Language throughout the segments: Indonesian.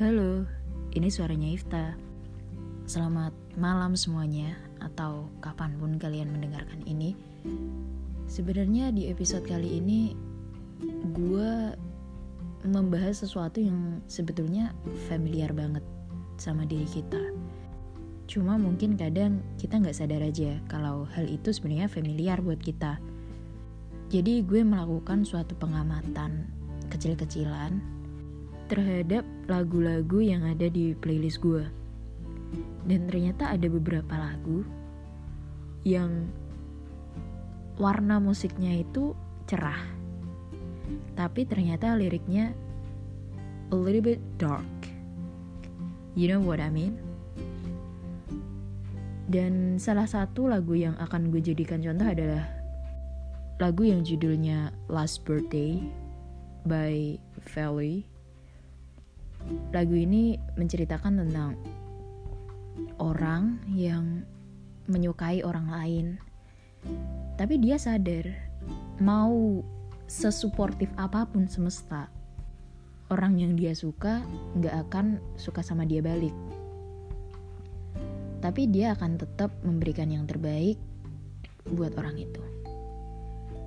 Halo, ini suaranya Ifta. Selamat malam semuanya, atau kapan pun kalian mendengarkan ini. Sebenarnya di episode kali ini, gue membahas sesuatu yang sebetulnya familiar banget sama diri kita. Cuma mungkin kadang kita nggak sadar aja kalau hal itu sebenarnya familiar buat kita. Jadi gue melakukan suatu pengamatan kecil-kecilan terhadap lagu-lagu yang ada di playlist gue. Dan ternyata ada beberapa lagu yang warna musiknya itu cerah. Tapi ternyata liriknya a little bit dark. You know what I mean? Dan salah satu lagu yang akan gue jadikan contoh adalah lagu yang judulnya Last Birthday by Valley. Lagu ini menceritakan tentang orang yang menyukai orang lain. Tapi dia sadar mau sesuportif apa pun semesta, orang yang dia suka nggak akan suka sama dia balik. Tapi dia akan tetap memberikan yang terbaik buat orang itu.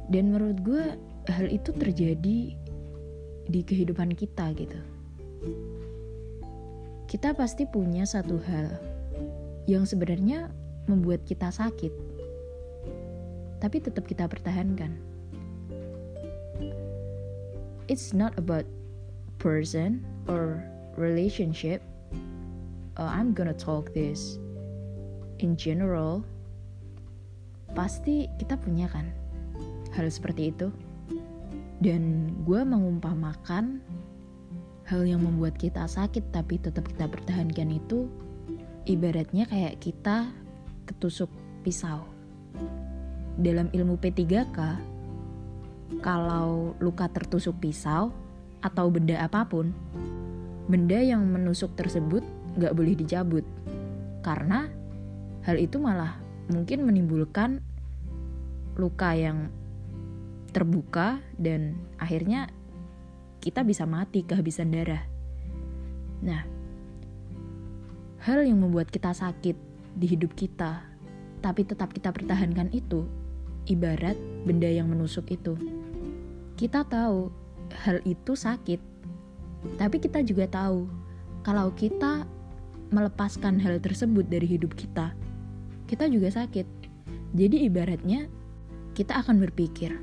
Dan menurut gue hal itu terjadi di kehidupan kita gitu. Kita pasti punya satu hal yang sebenarnya membuat kita sakit, tapi tetap kita pertahankan. It's not about person or relationship. Uh, I'm gonna talk this in general. Pasti kita punya kan hal seperti itu. Dan gue mengumpamakan hal yang membuat kita sakit tapi tetap kita pertahankan itu ibaratnya kayak kita ketusuk pisau. Dalam ilmu P3K, kalau luka tertusuk pisau atau benda apa pun, benda yang menusuk tersebut gak boleh dicabut. Karena hal itu malah mungkin menimbulkan luka yang terbuka dan akhirnya kita bisa mati kehabisan darah. Nah, hal yang membuat kita sakit di hidup kita, tapi tetap kita pertahankan itu, ibarat benda yang menusuk itu. Kita tahu hal itu sakit, tapi kita juga tahu kalau kita melepaskan hal tersebut dari hidup kita, kita juga sakit. Jadi ibaratnya kita akan berpikir,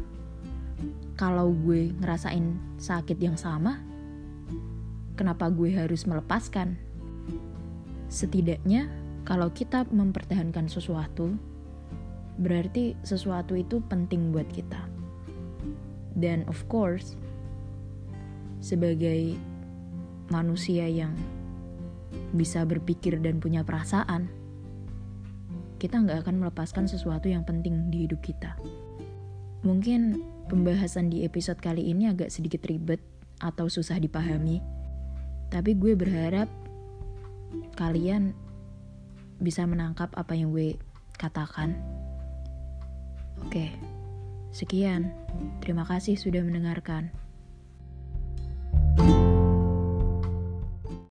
kalau gue ngerasain sakit yang sama, kenapa gue harus melepaskan? Setidaknya, kalau kita mempertahankan sesuatu, berarti sesuatu itu penting buat kita. Dan of course, sebagai manusia yang bisa berpikir dan punya perasaan, kita nggak akan melepaskan sesuatu yang penting di hidup kita. Mungkin pembahasan di episode kali ini agak sedikit ribet atau susah dipahami, tapi gue berharap kalian bisa menangkap apa yang gue katakan. Oke, sekian. Terima kasih sudah mendengarkan.